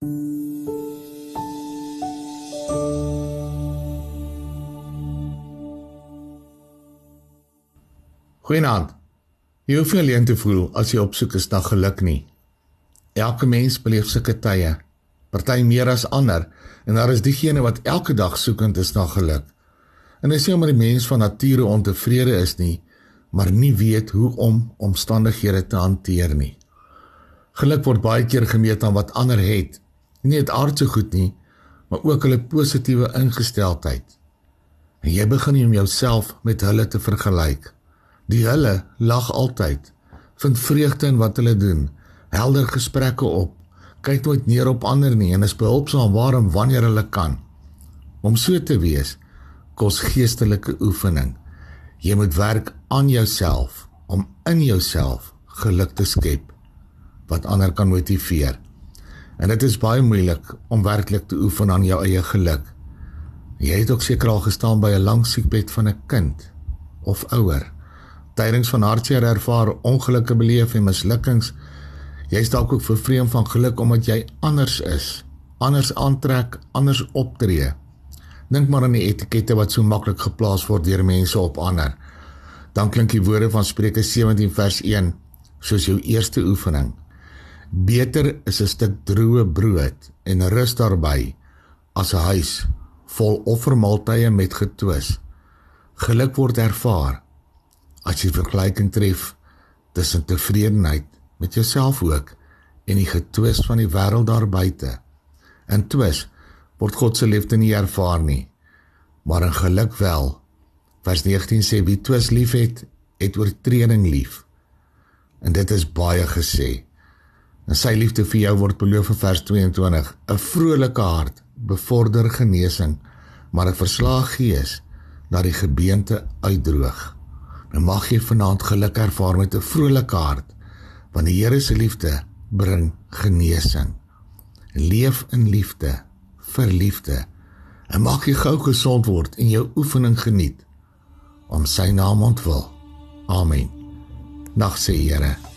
Goeienaand. Jy hoef nie alleen te voel as jy op soek is na geluk nie. Elke mens beleef sulke tye, party meer as ander, en daar is diegene wat elke dag soekend is na geluk. En dis nie omdat die mens van nature ontevrede is nie, maar nie weet hoe om omstandighede te hanteer nie. Geluk word baie keer gemeet aan wat ander het, nie net aardse goed nie, maar ook hulle positiewe ingesteldheid. En jy begin om jouself met hulle te vergelyk. Die hulle lag altyd, vind vreugde in wat hulle doen, helder gesprekke op, kyk nooit neer op ander nie en is behulpsaam waar en wanneer hulle kan. Om so te wees, kos geestelike oefening. Jy moet werk aan jouself om in jouself geluk te skep wat ander kan motiveer. En dit is baie moeilik om werklik te oefen aan jou eie geluk. Jy het ook seker al gestaan by 'n lang siekbed van 'n kind of ouer tydings van hartseer ervaar, ongelukke beleef en mislukkings. Jy's dalk ook vervreem van geluk omdat jy anders is, anders aantrek, anders optree. Dink maar aan die etikette wat so maklik geplaas word deur mense op ander. Dan klink die woorde van Spreuke 17 vers 1 soos jou eerste oefening. Beter is 'n stuk droë brood en rus daarbey as 'n huis vol offermaaltye met getwis. Geluk word ervaar as jy vergelyking tref tussen tevredenheid met jouself ook en die getwis van die wêreld daar buite. In twis word God se liefde nie ervaar nie, maar in geluk wel. Vers 19 sê wie twis liefhet, het oortreding lief. En dit is baie gesê. En sy liefde vir jou word beloof in vers 22. 'n Vrolike hart bevorder genesing, maar 'n verslae gees laat die gebeente uitdroog. Nou mag jy vanaand geluk ervaar met 'n vrolike hart, want die Here se liefde bring genesing. Leef in liefde, vir liefde. En mag jy gou gesond word en jou oefening geniet om sy naam ontwil. Amen. Nag se Here.